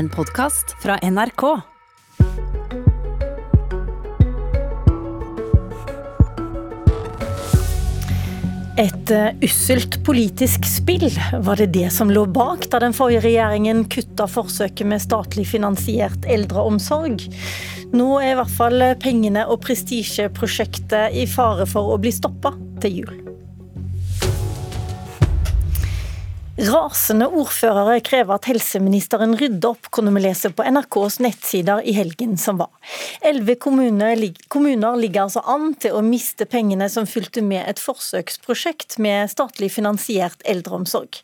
en podkast fra NRK. Et uh, usselt politisk spill, var det det som lå bak da den forrige regjeringen kutta forsøket med statlig finansiert eldreomsorg? Nå er i hvert fall pengene og prestisjeprosjektet i fare for å bli stoppa til jul. Rasende ordførere krever at helseministeren rydder opp, kunne vi lese på NRKs nettsider i helgen som var. Elleve kommuner, kommuner, ligger altså an til å miste pengene som fulgte med et forsøksprosjekt med statlig finansiert eldreomsorg.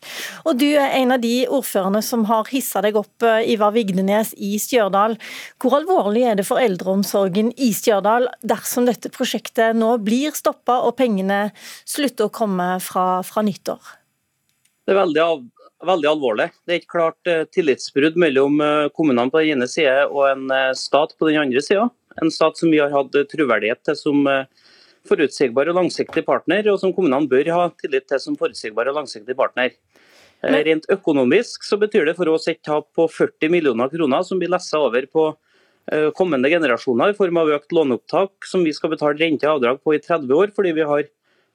Og du er en av de ordførerne som har hissa deg opp, eh, Ivar Vigdenes i Stjørdal. Hvor alvorlig er det for eldreomsorgen i Stjørdal dersom dette prosjektet nå blir stoppa og pengene slutter å komme fra, fra nyttår? Det er veldig, veldig alvorlig. Det er et klart uh, tillitsbrudd mellom uh, kommunene på den ene siden og en uh, stat på den andre sida. En stat som vi har hatt troverdighet til som forutsigbar og langsiktig partner, og som kommunene bør ha tillit til som forutsigbar og langsiktig partner. Men... Rent økonomisk så betyr det for oss et tap på 40 millioner kroner som blir lessa over på kommende generasjoner i form av økt låneopptak som vi skal betale rente og avdrag på i 30 år, fordi vi har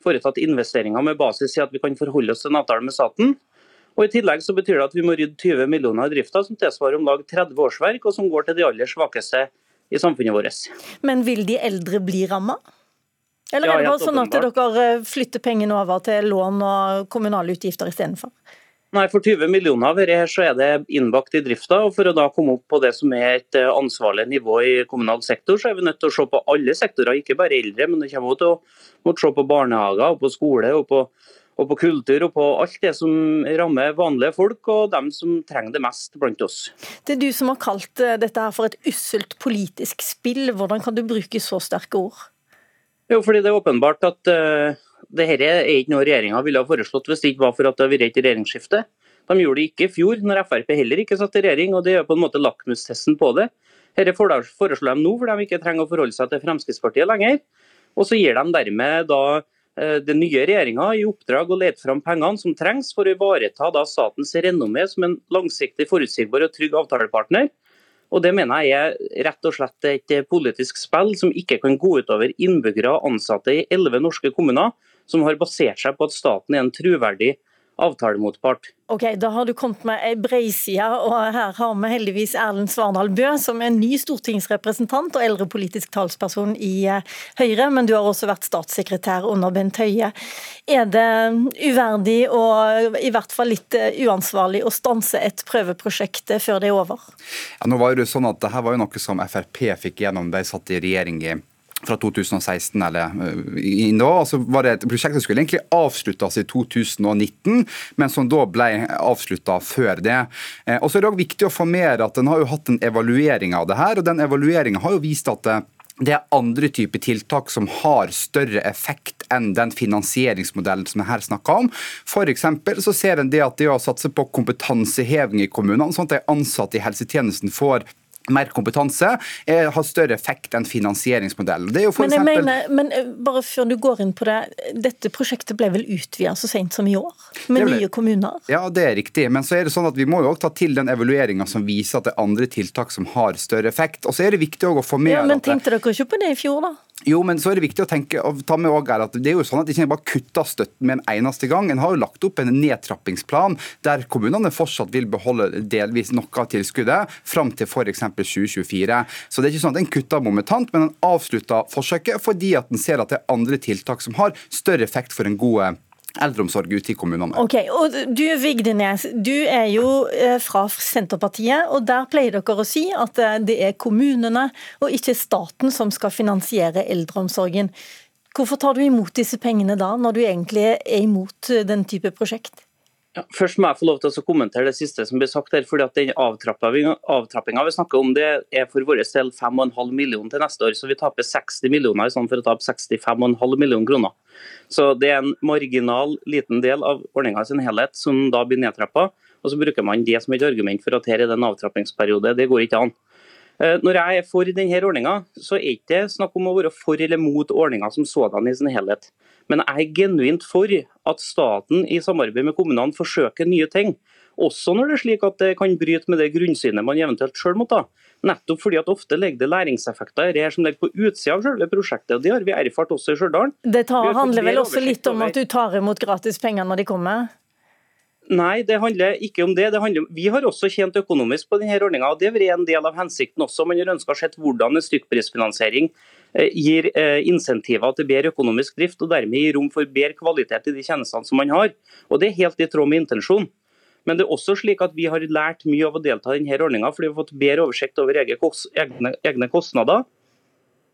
foretatt investeringer med basis i at vi kan forholde oss til en avtale med staten. Og I tillegg så betyr det at vi må rydde 20 millioner i drifta, som tilsvarer om lag 30 årsverk, og som går til de aller svakeste i samfunnet vårt. Men vil de eldre bli ramma? Eller er det bare sånn at dere flytter pengene over til lån og kommunale utgifter istedenfor? Nei, For 20 millioner av dette så er det innbakt i drifta. og For å da komme opp på det som er et eh, ansvarlig nivå i kommunal sektor, så er vi nødt til å se på alle sektorer, ikke bare eldre. Men det kommer til å måtte se på barnehager, og på skole og på, og på kultur og på alt det som rammer vanlige folk og dem som trenger det mest blant oss. Det er du som har kalt eh, dette her for et usselt politisk spill. Hvordan kan du bruke så sterke ord? Jo, fordi det er åpenbart at uh, dette er ikke noe regjeringa ville ha foreslått hvis det ikke var for at det har vært et regjeringsskifte. De gjorde det ikke i fjor, når Frp heller ikke satt i regjering, og det er på en måte lakmustesten på det. Dette foreslår de nå, for de ikke trenger å forholde seg til Fremskrittspartiet lenger. Og så gir de dermed da eh, den nye regjeringa i oppdrag å lete fram pengene som trengs for å ivareta da statens renommé som en langsiktig, forutsigbar og trygg avtalepartner. Og Det mener jeg er rett og slett et politisk spill som ikke kan gå utover innbyggere og ansatte i elleve norske kommuner, som har basert seg på at staten er en troverdig avtalemotpart. Ok, Da har du kommet med ei breiside, og her har vi heldigvis Erlend Svardal Bø, som er ny stortingsrepresentant og eldrepolitisk talsperson i eh, Høyre, men du har også vært statssekretær under Bent Høie. Er det uverdig og i hvert fall litt eh, uansvarlig å stanse et prøveprosjekt før det er over? Ja, nå var det sånn at Dette var jo noe som Frp fikk gjennom da de satt i regjering i fra 2016 eller eh, nå. så var det et prosjekt som skulle egentlig avsluttes i 2019, men som da ble avslutta før det. Eh, og så er det også viktig å få med at En har jo hatt en evaluering av det her, og den evalueringa har jo vist at eh, det er andre typer tiltak som har større effekt enn den finansieringsmodellen som jeg her snakker om. For så ser en det at det å satse på kompetanseheving i kommunene, sånn at de ansatte i helsetjenesten får mer kompetanse er, har større effekt enn finansieringsmodellen. men, jeg mener, men eh, bare før du går inn på det, dette prosjektet ble vel utvidet så sent som i år? Med ble... nye kommuner? Ja, det er riktig. Men så er det sånn at vi må jo også ta til den evalueringa som viser at det er andre tiltak som har større effekt. Og så er det viktig å få med ja, Men tenkte dere ikke på det i fjor, da? Jo, men så er det viktig å tenke, og ta med også at det er jo sånn at ikke bare kutter støtten med en eneste gang. En har jo lagt opp en nedtrappingsplan der kommunene fortsatt vil beholde delvis noe av tilskuddet fram til f.eks. 2024. Så det er ikke sånn at en kutter momentant, men en avslutter forsøket fordi at en ser at det er andre tiltak som har større effekt for en god eldreomsorg ute i kommunene. Ok, og Du Vigdenes, du er jo eh, fra Senterpartiet, og der pleier dere å si at eh, det er kommunene og ikke staten som skal finansiere eldreomsorgen. Hvorfor tar du imot disse pengene da, når du egentlig er imot eh, den type prosjekt? Ja, først må jeg få lov til å kommentere det siste som ble sagt her. fordi at den Avtrappinga vi snakker om, det er for vår del 5,5 millioner til neste år. Så vi taper 60 millioner i stedet for å tape 65,5 millioner kroner. Så det er en marginal liten del av ordninga sin helhet som da blir nedtrappa. Og så bruker man det som et argument for at her er det en avtrappingsperiode. Det går ikke an. Eh, når jeg er for denne ordninga, så er det ikke snakk om å være for eller mot ordninga som sådan i sin helhet. Men jeg er genuint for at staten i samarbeid med kommunene forsøker nye ting. Også når det er slik at det kan bryte med det grunnsynet man eventuelt sjøl måtte ha. Nettopp fordi at ofte ligger det læringseffekter det her som ligger på utsida av selve prosjektet. og Det har vi erfart også i Stjørdal. Det tar, handler vel også litt om at du tar imot gratis penger når de kommer? Nei, det handler ikke om det. det handler, vi har også tjent økonomisk på denne ordninga. Det er en del av hensikten også. Man har ønska å se hvordan en stykkprisfinansiering eh, gir eh, insentiver til bedre økonomisk drift, og dermed gir rom for bedre kvalitet i de tjenestene som man har. Og Det er helt i tråd med intensjonen. Men det er også slik at vi har lært mye av å delta i denne ordninga, fordi vi har fått bedre oversikt over egne, kostnader.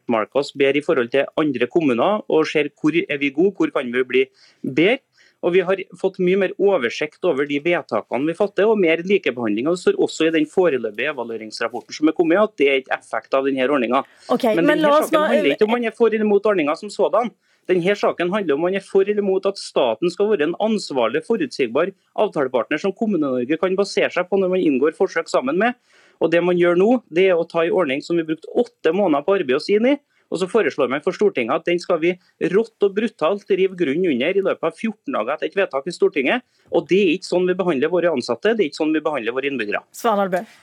Mark ber i forhold til andre kommuner og ser hvor er vi gode, hvor kan vi bli bedre. Og Vi har fått mye mer oversikt over de vedtakene vi fatter, og mer likebehandling. Og Det står også i den foreløpige evalueringsrapporten som er kommet, at det er ikke effekt av denne ordninga. Okay, men, men denne saken handler ikke om man er for eller mot ordninga som sådan. Denne saken handler om man er for eller mot at staten skal være en ansvarlig, forutsigbar avtalepartner som Kommune-Norge kan basere seg på når man inngår forsøk sammen med. Og Det man gjør nå, det er å ta en ordning som vi brukte åtte måneder på arbeid oss inn i, og så foreslår man for Stortinget at den skal vi rått og brutalt rive grunnen under i løpet av 14 dager etter et vedtak i Stortinget. Og Det er ikke sånn vi behandler våre ansatte, det er ikke sånn vi behandler våre innbyggere.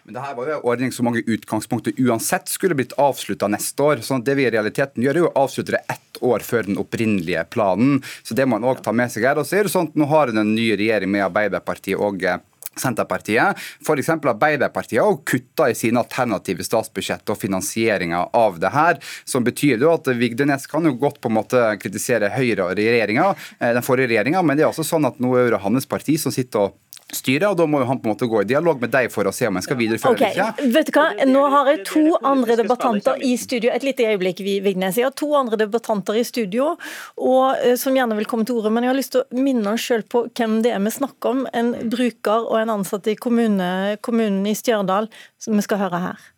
Men her var jo en ordning som mange utgangspunkter uansett skulle blitt avslutta neste år. sånn at Det vi i realiteten gjør, er jo å avslutte det ett år før den opprinnelige planen. Så Det må man òg ta med seg her. Og så er det sånn at Nå har en ny regjering med Arbeiderpartiet og eh, Senterpartiet. F.eks. Arbeiderpartiet har kutta i sine alternative statsbudsjett og finansieringa av det her. Som betyr jo at Vigdenes kan jo godt på en måte kritisere Høyre og eh, den forrige regjeringa, men det er også sånn at nå er det hans parti som sitter og styret, og da må jo han på en måte gå i dialog med deg for å se om en skal videreføre okay. eller Ikke. Vet du hva, Nå har jeg to andre debattanter i studio. Et lite øyeblikk, Vignes. Jeg har to andre debattanter i studio og, eh, som gjerne vil komme til ordet. Men jeg har lyst til å minne oss sjøl på hvem det er vi snakker om. En bruker og en ansatt i kommune, kommunen i Stjørdal, som vi skal høre her.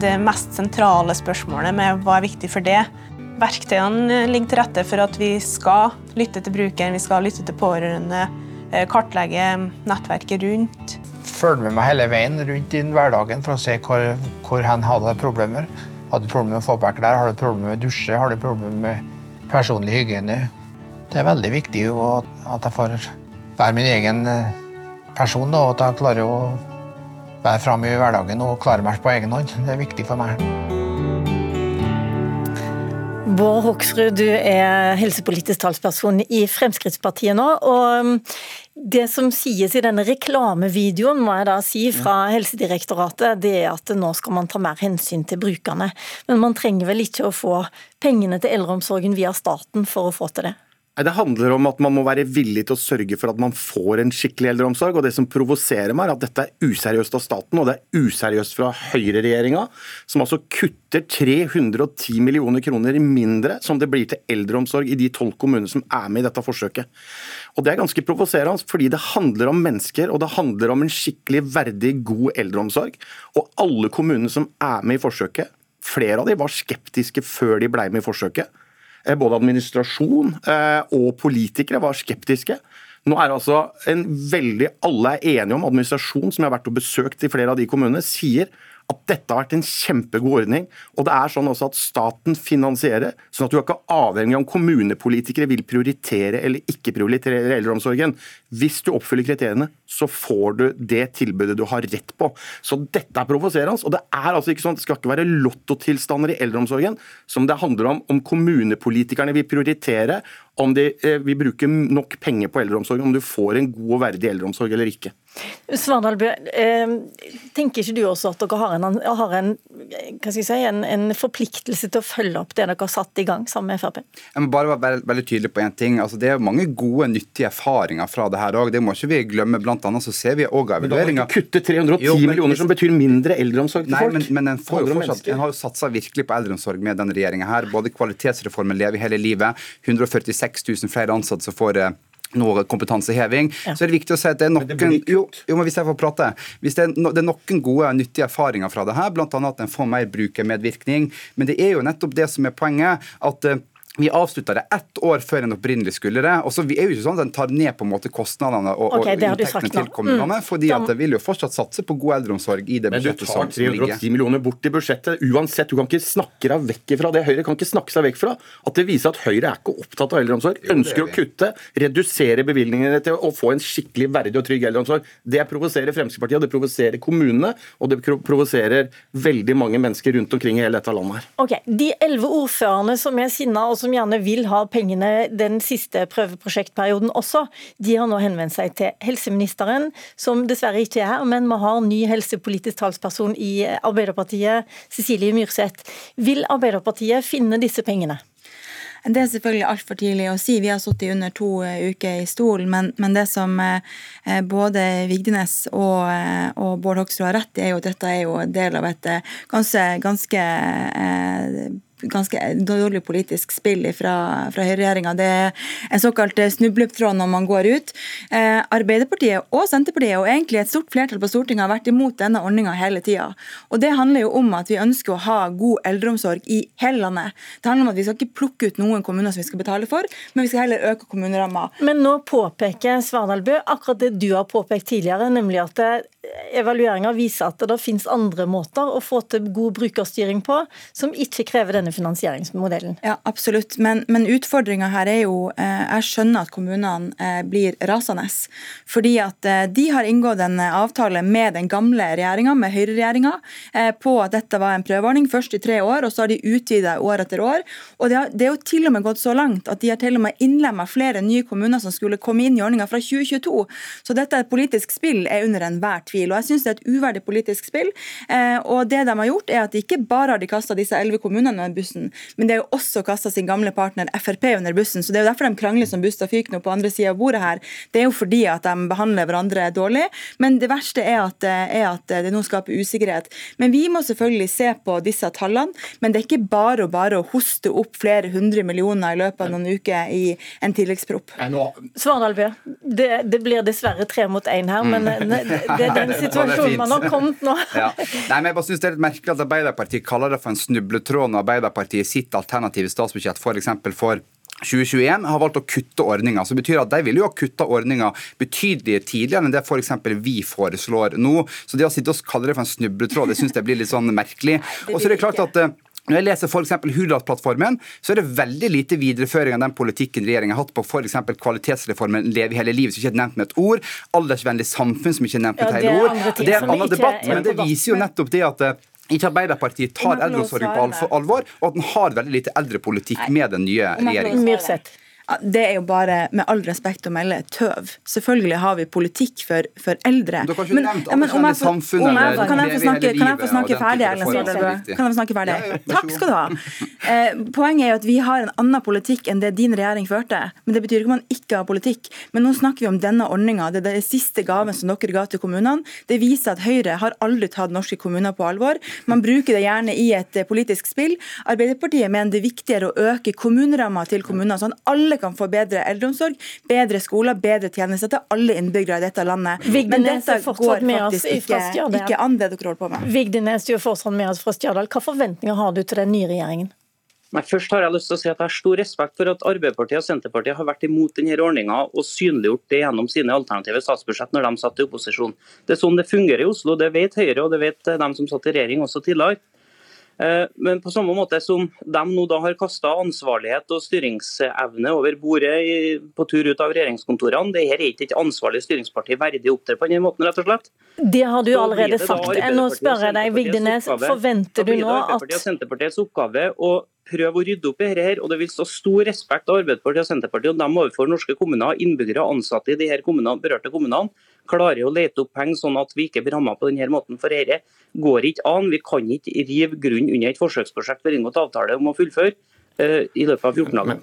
Det mest sentrale spørsmålet med hva er viktig for det, Verktøyene ligger til rette for at vi skal lytte til brukeren, vi skal lytte til pårørende, eh, kartlegge nettverket rundt. Følg med meg hele veien rundt i hverdagen for å se hvor, hvor hen hadde problemer. Har du problemer med å få på klær, har du problemer med å dusje, har du problemer med personlig hygiene. Det er veldig viktig at jeg får være min egen eh, person, og at jeg klarer å være framme i hverdagen og klare meg på egen hånd. Det er viktig for meg. Bård Hoksrud, du er helsepolitisk talsperson i Fremskrittspartiet nå. og um, Det som sies i denne reklamevideoen må jeg da si fra Helsedirektoratet, det er at nå skal man ta mer hensyn til brukerne. Men man trenger vel ikke å få pengene til eldreomsorgen via staten for å få til det? Det handler om at man må være villig til å sørge for at man får en skikkelig eldreomsorg. og Det som provoserer meg, er at dette er useriøst av staten, og det er useriøst fra høyreregjeringa, som altså kutter 310 millioner kroner mindre som det blir til eldreomsorg i de tolv kommunene som er med i dette forsøket. Og Det er ganske provoserende, fordi det handler om mennesker, og det handler om en skikkelig verdig, god eldreomsorg. Og alle kommunene som er med i forsøket, flere av de var skeptiske før de ble med i forsøket. Eh, både administrasjon eh, og politikere var skeptiske. Nå er det altså en veldig, Alle er enige om administrasjon, som jeg har vært og besøkt i flere av de kommunene, sier at dette har vært en kjempegod ordning. Og det er sånn også at staten finansierer, sånn at du er ikke avhengig av om kommunepolitikere vil prioritere eller ikke prioritere eldreomsorgen. Hvis du oppfyller kriteriene, så får du det tilbudet du har rett på. Så dette er provoserende. Og det er altså ikke sånn, det skal ikke være lottotilstander i eldreomsorgen som det handler om om kommunepolitikerne vil prioritere, om de eh, vil bruke nok penger på eldreomsorgen, om du får en god og verdig eldreomsorg eller ikke. Svardalbø, Bø, tenker ikke du også at dere har, en, har en, si, en, en, forpliktelse til å følge opp det dere har satt i gang sammen med Frp? Jeg må bare være veldig, veldig tydelig på en ting. Altså, det er mange gode, nyttige erfaringer fra det her òg. Det må ikke vi glemme. Blant annet så ser vi òg av evalueringa Kutte 310 jo, men, millioner som betyr mindre eldreomsorg til nei, folk? Men, men en, får jo fortsatt, en har jo satsa virkelig på eldreomsorg med denne regjeringa her. Både kvalitetsreformen Leve hele livet, 146 000 flere ansatte som får eh, noe kompetanseheving. Ja. Så er det viktig å si at det er noen det jo, jo, men hvis jeg får prate, hvis det er, no, det er noen gode, nyttige erfaringer fra det her, bl.a. at en får mer brukermedvirkning. Men det er jo nettopp det som er poenget. at uh, vi avslutta det ett år før en opprinnelig skulle det. og så er jo ikke sånn at En tar ned på en måte kostnadene og, okay, og inntektene til kommunene. Mm. fordi at De vil jo fortsatt satse på god eldreomsorg i det budsjettet som ligger. Men du tar 310 millioner bort i budsjettet uansett. Du kan ikke snakke deg vekk fra det. Høyre kan ikke snakke seg vekk fra at det viser at Høyre er ikke opptatt av eldreomsorg. Ønsker å kutte, redusere bevilgningene til å få en skikkelig verdig og trygg eldreomsorg. Det provoserer Fremskrittspartiet, og det provoserer kommunene, og det provoserer veldig mange mennesker rundt omkring i hele dette landet her. Okay. De elleve ordførerne som er sinna og som gjerne vil ha pengene den siste prøveprosjektperioden også, de har nå henvendt seg til helseministeren, som dessverre ikke er her, men vi har ny helsepolitisk talsperson i Arbeiderpartiet, Cecilie Myrseth. Vil Arbeiderpartiet finne disse pengene? Det er selvfølgelig altfor tidlig å si. Vi har sittet under to eh, uker i stolen. Men, men, det som eh, både Vigdenes og, eh, og Bård Hoksrud har rett i, er jo at dette er jo del av et ganske, ganske ganske dårlig politisk spill fra, fra høyreregjeringa. Det er en såkalt snubletråd når man går ut. Eh, Arbeiderpartiet og Senterpartiet og egentlig et stort flertall på Stortinget har vært imot denne ordninga hele tida. Og det handler jo om at vi ønsker å ha god eldreomsorg i hele landet. Det handler om at vi skal ikke plukke ut noen kommuner som vi skal betale for, men vi skal heller øke kommuneramma. Men nå påpeker Svardalbø akkurat det du har påpekt tidligere, nemlig at evalueringa viser at det finnes andre måter å få til god brukerstyring på, som ikke krever denne finansieringsmodellen. Ja, absolutt. Men, men utfordringa her er jo eh, Jeg skjønner at kommunene eh, blir rasende. Fordi at eh, de har inngått en avtale med den gamle regjeringa, med høyreregjeringa, på at dette var en prøveordning. Først i tre år, og så har de utvida år etter år. Og det, har, det, er jo til og med gått så langt at de har til og med innlemma flere nye kommuner som skulle komme inn i ordninga fra 2022. Så dette er et politisk spill er under enhver tvil. Og jeg syns det er et uverdig politisk spill. Og det de har gjort, er at de ikke bare har de kasta disse elleve kommunene under bussen, men de har jo også kasta sin gamle partner Frp under bussen. så Det er jo derfor de krangler som Bustad fyk nå på andre sida av bordet her. Det er jo fordi at de behandler hverandre dårlig. Men det verste er at, er at det nå skaper usikkerhet. Men vi må selvfølgelig se på disse tallene. Men det er ikke bare og bare å hoste opp flere hundre millioner i løpet av noen uker i en tilleggspropp. Svardalbø, det, det, blir dessverre tre mot én her, men det, det, det den situasjonen man har kommet nå. Ja. Nei, men jeg bare synes Det er litt merkelig at Arbeiderpartiet kaller det for en snubletråd når Arbeiderpartiet sitt alternative statsbudsjett f.eks. for, for 2021 har valgt å kutte ordninga. Så betyr at De vil jo ha kutta ordninga betydelig tidligere enn det f.eks. For vi foreslår nå. Så det å sitte og kalle det for en snubletråd, det syns jeg blir litt sånn merkelig. Og så er det klart at eh, når jeg leser f.eks. Hurdalsplattformen, så er det veldig lite videreføring av den politikken regjeringen har hatt på f.eks. kvalitetsreformen Leve hele livet, som ikke er nevnt med et ord. Aldersvennlig samfunn, som ikke er nevnt med et ja, ord. Det er en annen debatt, men det viser jo nettopp det at eh, ikke Arbeiderpartiet tar eldreomsorgen på alvor, og at den har veldig lite eldrepolitikk med den nye regjeringen. Det er jo bare, med all respekt å melde, tøv. Selvfølgelig har vi politikk for, for eldre. Men, men, ja, men om jeg, får, om jeg, kan jeg få snakke, kan jeg få snakke ferdig, Ellen Kan jeg få snakke ferdig? Ja, ja, Takk skal du ha. Eh, poenget er jo at vi har en annen politikk enn det din regjering førte. Men det betyr ikke at man ikke har politikk. Men nå snakker vi om denne ordninga. Det er den siste gaven som dere ga til kommunene. Det viser at Høyre har aldri tatt norske kommuner på alvor. Man bruker det gjerne i et politisk spill. Arbeiderpartiet mener det er viktigere å øke kommuneramma til kommunene, sånn alle alle kan få bedre eldreomsorg, bedre skoler, bedre tjenester til alle innbyggere i dette landet. Vigdenes Men dette går faktisk ikke, ikke an, det dere holder på med. Vigdenes, du er fortsatt med oss fra Stjørdal. Hva forventninger har du til den nye regjeringen? Men først har Jeg lyst til å si at jeg har stor respekt for at Arbeiderpartiet og Senterpartiet har vært imot denne ordninga og synliggjort det gjennom sine alternative statsbudsjett når de satt i opposisjon. Det er sånn det fungerer i Oslo. Det vet Høyre og det vet de som satt i regjering også tidligere. Eh, men på samme måte som de nå da har kasta ansvarlighet og styringsevne over bordet på tur ut av regjeringskontorene, det her er ikke et ansvarlig styringsparti verdig opptre på denne måten, rett og slett. Det har du allerede sagt. Nå spør jeg deg, Vigdenes, forventer du nå at Arbeiderpartiet og Senterpartiets oppgave å prøve å rydde opp i dette, og det vil stå stor respekt av Arbeiderpartiet og Senterpartiet og dem overfor norske kommuner, innbyggere og ansatte i de her kommunene, berørte kommunene klarer å lete opp penger sånn at vi ikke blir rammet på denne måten. For dette går ikke an. Vi kan ikke rive grunn under et forsøksprosjekt vi har inngått avtale om å fullføre uh, i løpet av 14 dager.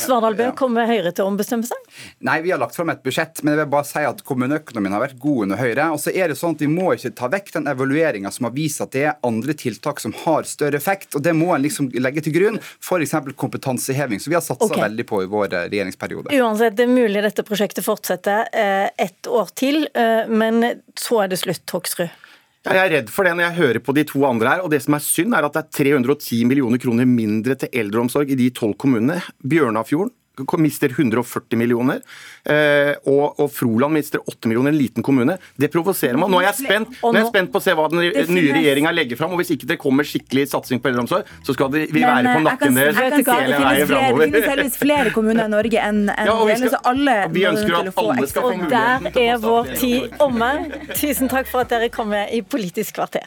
Svardal kommer Høyre til å ombestemme seg? Nei, vi har lagt fram et budsjett, men jeg vil bare si at kommuneøkonomien har vært god under Høyre. Og så er det sånn at Vi må ikke ta vekk den evalueringa som har vist at det er andre tiltak som har større effekt. og Det må en liksom legge til grunn, f.eks. kompetanseheving, som vi har satsa okay. veldig på i vår eh, regjeringsperiode. Uansett, det er mulig dette prosjektet fortsetter eh, ett år til, eh, men så er det slutt, Hoksrud. Jeg er redd for det når jeg hører på de to andre her. og det som er synd er at det er 310 millioner kroner mindre til eldreomsorg i de tolv kommunene. Bjørnafjorden mister 140 millioner, eh, og, og Froland mister 8 millioner, en liten kommune. Det provoserer meg. Nå er jeg spent, nå er jeg spent på å se hva den nye regjeringa legger fram. og Hvis ikke det kommer skikkelig satsing på eldreomsorg, så skal vi være på eh, nakken deres hele veien flere, det finnes flere kommuner i Norge enn en Ja, og vi skal- så alle vi ønsker at alle skal få Og muligheten der til å er få vår tid omme. Tusen takk for at dere kom med i Politisk kvarter.